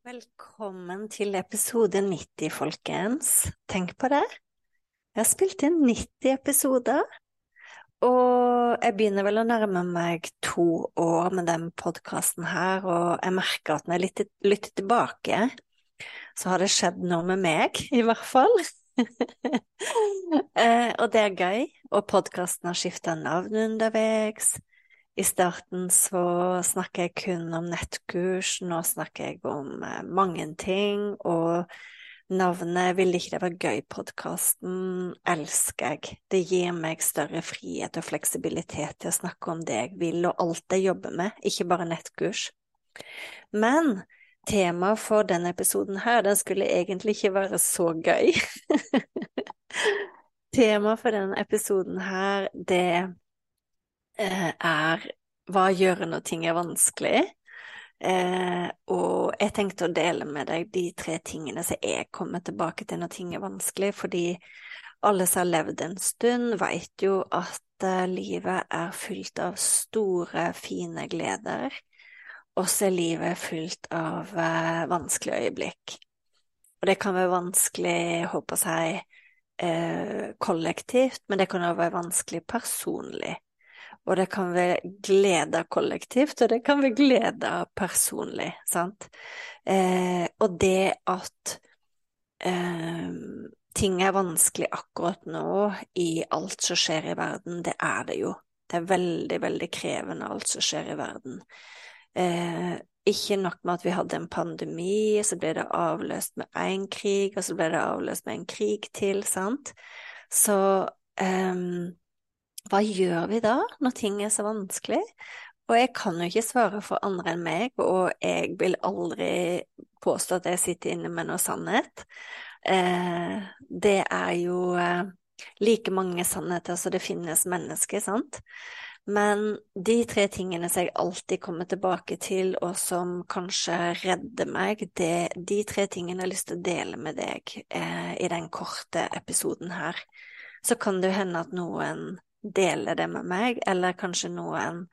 Velkommen til episode 90, folkens. Tenk på det. Jeg har spilt inn 90 episoder, og jeg begynner vel å nærme meg to år med den podkasten her, og jeg merker at når jeg lytter tilbake, så har det skjedd noe med meg, i hvert fall. Eh, og det er gøy, og podkasten har skifta navn underveis. I starten så snakker jeg kun om nettkurs, nå snakker jeg om eh, mange ting, og navnet Vil ikke det være gøy-podkasten elsker jeg. Det gir meg større frihet og fleksibilitet til å snakke om det jeg vil, og alt jeg jobber med, ikke bare nettkurs. Men temaet for denne episoden her, den skulle egentlig ikke være så gøy. temaet for denne episoden her, det er hva gjør når ting er vanskelig? Eh, og jeg tenkte å dele med deg de tre tingene som jeg kommer tilbake til når ting er vanskelig, fordi alle som har levd en stund, vet jo at eh, livet er fylt av store, fine gleder, og så er livet fylt av eh, vanskelige øyeblikk. Og det kan være vanskelig, håper jeg, uh, kollektivt, men det kan også være vanskelig personlig. Og det kan være glede kollektivt, og det kan være glede personlig, sant. Eh, og det at eh, ting er vanskelig akkurat nå i alt som skjer i verden, det er det jo. Det er veldig, veldig krevende alt som skjer i verden. Eh, ikke nok med at vi hadde en pandemi, så ble det avløst med én krig, og så ble det avløst med en krig til, sant. Så um, hva gjør vi da, når ting er så vanskelig? Og jeg kan jo ikke svare for andre enn meg, og jeg vil aldri påstå at jeg sitter inne med noe sannhet. Eh, det er jo eh, like mange sannheter som det finnes mennesker, sant? Men de tre tingene som jeg alltid kommer tilbake til, og som kanskje redder meg, det, de tre tingene jeg har lyst til å dele med deg eh, i den korte episoden her. Så kan det jo hende at noen dele det med meg, eller kanskje noen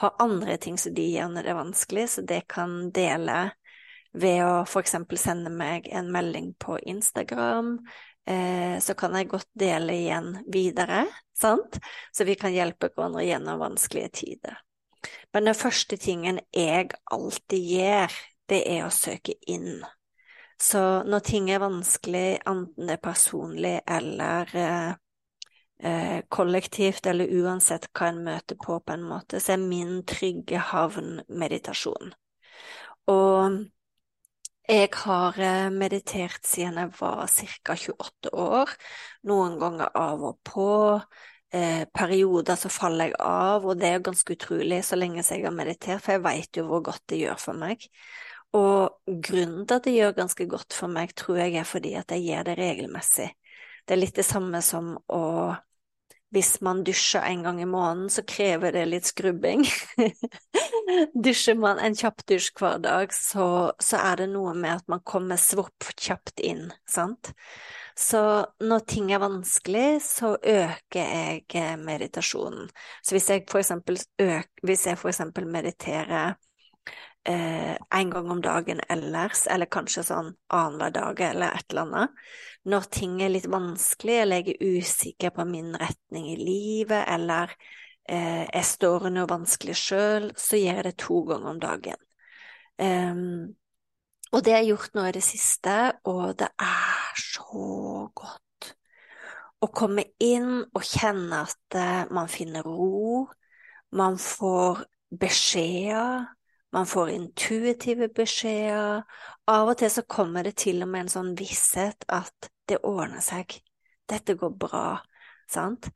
har andre ting som de gjør når det er vanskelig, så det kan dele ved å eksempel sende meg en melding på Instagram, eh, så kan jeg godt dele igjen videre, sant, så vi kan hjelpe hverandre gjennom vanskelige tider. Men den første tingen jeg alltid gjør, det er å søke inn. Så når ting er vanskelig, enten det er personlig eller eh, eh, kollektivt eller uansett hva en møter på, på en måte, så er min trygge havn meditasjon. Og jeg har eh, meditert siden jeg var ca. 28 år, noen ganger av og på. Eh, perioder så faller jeg av, og det er ganske utrolig så lenge jeg har meditert, for jeg vet jo hvor godt det gjør for meg. Og grunnen til at det gjør ganske godt for meg, tror jeg er fordi at jeg gjør det regelmessig. Det er litt det samme som å hvis man dusjer en gang i måneden, så krever det litt skrubbing. Dusjer man en kjapp dusj hver dag, så, så, er det noe med at man kommer svopp kjapt inn, sant. Så når ting er vanskelig, så øker jeg eh, meditasjonen. Så hvis jeg for eksempel, øker, hvis jeg for eksempel mediterer eh, en gang om dagen ellers, eller kanskje sånn annenhver dag eller et eller annet. Når ting er litt vanskelig, eller jeg er usikker på min retning i livet, eller eh, jeg står i noe vanskelig sjøl, så gjør jeg det to ganger om dagen. Um, og det har jeg gjort nå i det siste, og det er så godt å komme inn og kjenne at eh, man finner ro, man får beskjeder, man får intuitive beskjeder. Av og til så kommer det til og med en sånn visshet at det ordner seg, dette går bra, sant?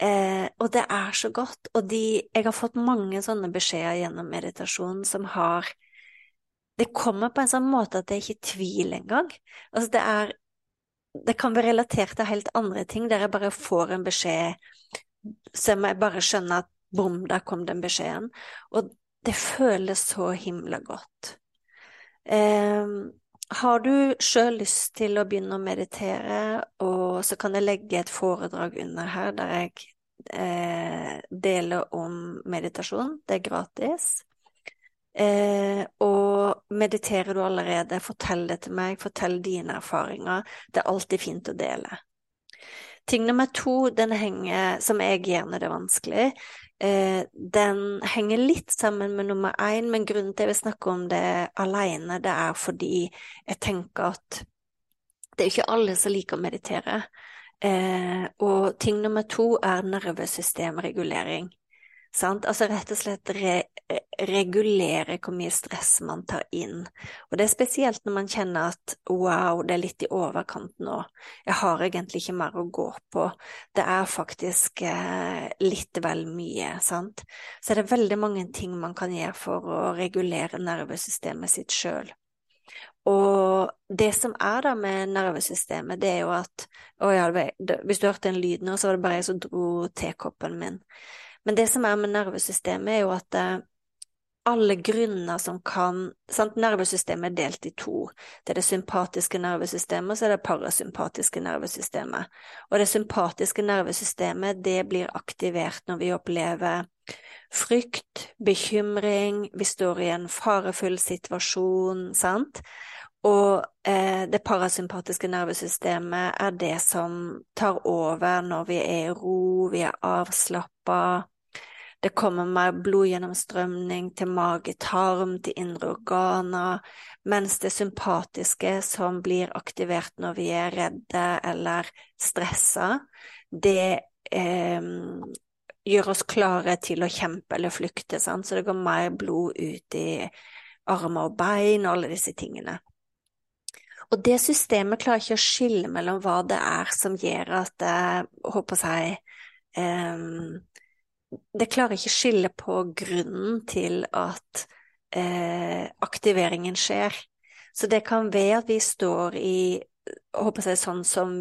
Eh, og det er så godt, og de, jeg har fått mange sånne beskjeder gjennom meditasjon som har Det kommer på en sånn måte at er ikke tvil engang. Altså, det er Det kan være relatert til helt andre ting, der jeg bare får en beskjed så jeg må bare skjønne at bom, der kom den beskjeden. Og det føles så himla godt. Eh, har du sjøl lyst til å begynne å meditere, og så kan jeg legge et foredrag under her der jeg eh, deler om meditasjon. Det er gratis. Eh, og mediterer du allerede, fortell det til meg, fortell dine erfaringer. Det er alltid fint å dele. Ting nummer to, den henger, som jeg gjør det er vanskelig, Eh, den henger litt sammen med nummer én, men grunnen til at jeg vil snakke om det alene, det er fordi jeg tenker at det er ikke alle som liker å meditere. Eh, og ting nummer to er nervesystemregulering. Sant? Altså rett og slett re regulere hvor mye stress man tar inn. Og det er spesielt når man kjenner at wow, det er litt i overkant nå, jeg har egentlig ikke mer å gå på, det er faktisk eh, litt vel mye, sant. Så er veldig mange ting man kan gjøre for å regulere nervesystemet sitt sjøl. Og det som er da med nervesystemet, det er jo at Å ja, hvis du hørte en lyd nå, så var det bare jeg som dro tekoppen min. Men det som er med nervesystemet, er jo at eh, alle grunner som kan sant? Nervesystemet er delt i to. Det er det sympatiske nervesystemet, og så er det parasympatiske nervesystemet. Og det sympatiske nervesystemet, det blir aktivert når vi opplever frykt, bekymring, vi står i en farefull situasjon, sant? Og eh, det parasympatiske nervesystemet er det som tar over når vi er i ro, vi er avslappa, det kommer mer blodgjennomstrømning til mage, tarm, til indre organer, mens det sympatiske som blir aktivert når vi er redde eller stressa, det eh, gjør oss klare til å kjempe eller flykte, sant? så det går mer blod ut i armer og bein og alle disse tingene. Og det systemet klarer ikke å skille mellom hva det er som gjør at det, håper jeg, um, det klarer ikke skille på grunnen til at eh, aktiveringen skjer. Så det kan være at vi står i håper jeg sånn som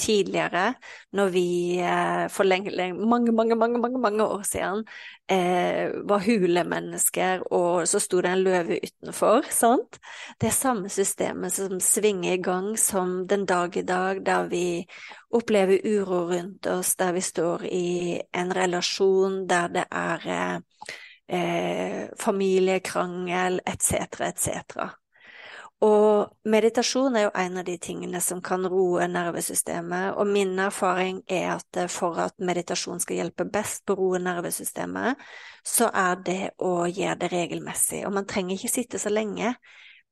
tidligere, når vi eh, for lenge, mange, mange, mange, mange, år siden eh, var hulemennesker, og så sto det en løve utenfor, sant? Det er samme systemet som svinger i gang som den dag i dag, der vi opplever uro rundt oss, der vi står i en relasjon der det er eh familiekrangel etc., etc. Og meditasjon er jo en av de tingene som kan roe nervesystemet, og min erfaring er at for at meditasjon skal hjelpe best på å roe nervesystemet, så er det å gjøre det regelmessig. Og man trenger ikke sitte så lenge.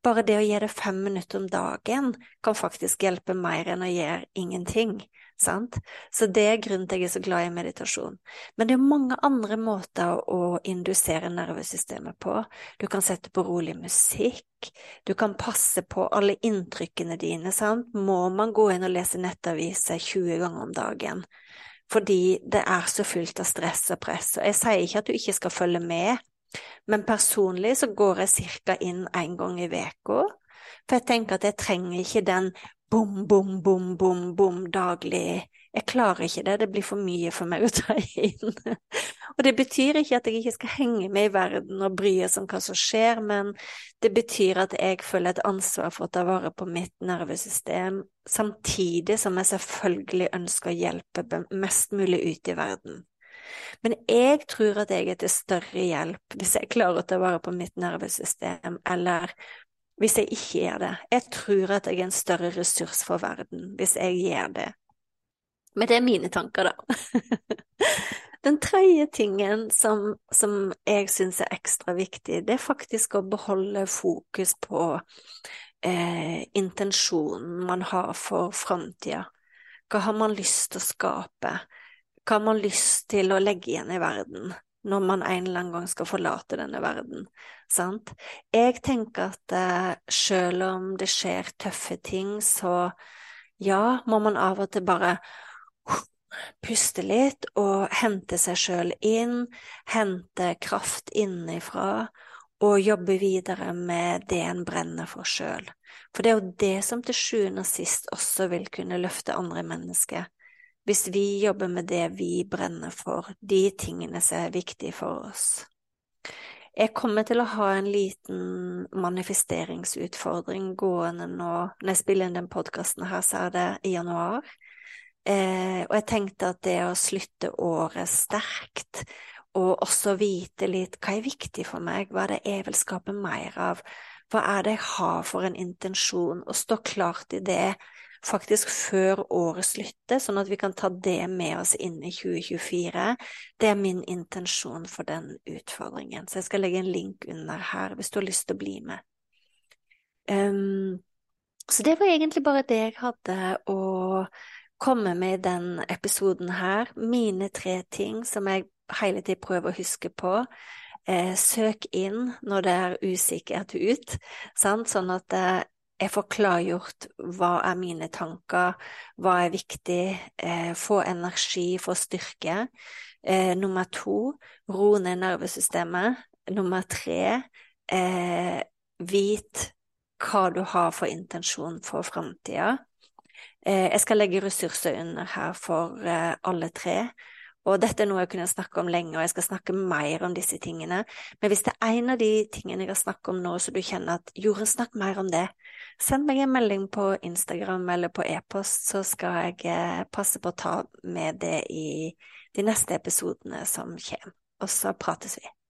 Bare det å gi det fem minutter om dagen kan faktisk hjelpe mer enn å gjøre ingenting. Sant? Så det er grunnen til at jeg er så glad i meditasjon. Men det er mange andre måter å indusere nervesystemet på. Du kan sette på rolig musikk, du kan passe på alle inntrykkene dine, sant. Må man gå inn og lese nettaviser 20 ganger om dagen? Fordi det er så fullt av stress og press. Og jeg sier ikke at du ikke skal følge med, men personlig så går jeg ca. inn en gang i uka. For jeg tenker at jeg trenger ikke den bom, bom, bom, bom, bom daglig. Jeg klarer ikke det, det blir for mye for meg å ta inn. og det betyr ikke at jeg ikke skal henge med i verden og bry oss om hva som skjer, men det betyr at jeg føler et ansvar for å ta vare på mitt nervesystem, samtidig som jeg selvfølgelig ønsker å hjelpe mest mulig ut i verden. Men jeg tror at jeg er til større hjelp hvis jeg klarer å ta vare på mitt nervesystem, eller hvis jeg ikke gjør det. Jeg tror at jeg er en større ressurs for verden hvis jeg gjør det. Men det er mine tanker, da. Den tredje tingen som, som jeg syns er ekstra viktig, det er faktisk å beholde fokus på eh, intensjonen man har for framtida. Hva har man lyst til å skape? Hva har man lyst til å legge igjen i verden? når man en eller annen gang skal forlate denne verden. Sant? Jeg tenker at uh, selv om det skjer tøffe ting, så ja, må man av og til bare puste litt og hente seg sjøl inn, hente kraft innenfra og jobbe videre med det en brenner for sjøl. For det er jo det som til sjuende og sist også vil kunne løfte andre mennesker. Hvis vi jobber med det vi brenner for, de tingene som er viktige for oss. Jeg kommer til å ha en liten manifesteringsutfordring gående nå. Når jeg spiller inn den podkasten her, så er det i januar. Eh, og jeg tenkte at det å slutte året sterkt, og også vite litt hva er viktig for meg, hva er det jeg vil skape mer av, hva er det jeg har for en intensjon, og stå klart i det faktisk før året slutter, sånn at vi kan ta det med oss inn i 2024. Det er min intensjon for den utfordringen, så jeg skal legge en link under her hvis du har lyst til å bli med. Um, så det var egentlig bare det jeg hadde å komme med i den episoden her. Mine tre ting som jeg hele tiden prøver å huske på. Eh, søk inn når det er usikkert ut, sant? sånn at eh, jeg får klargjort hva er mine tanker, hva er viktig, eh, få energi, få styrke. Eh, nummer to, ro ned nervesystemet. Nummer tre, eh, vit hva du har for intensjon for framtida. Eh, jeg skal legge ressurser under her for eh, alle tre. Og dette er noe jeg kunne snakke om lenge, og jeg skal snakke mer om disse tingene. Men hvis det er en av de tingene jeg har snakket om nå, så du kjenner at Jorunn, snakk mer om det, send meg en melding på Instagram eller på e-post, så skal jeg eh, passe på å ta med det i de neste episodene som kommer. Og så prates vi.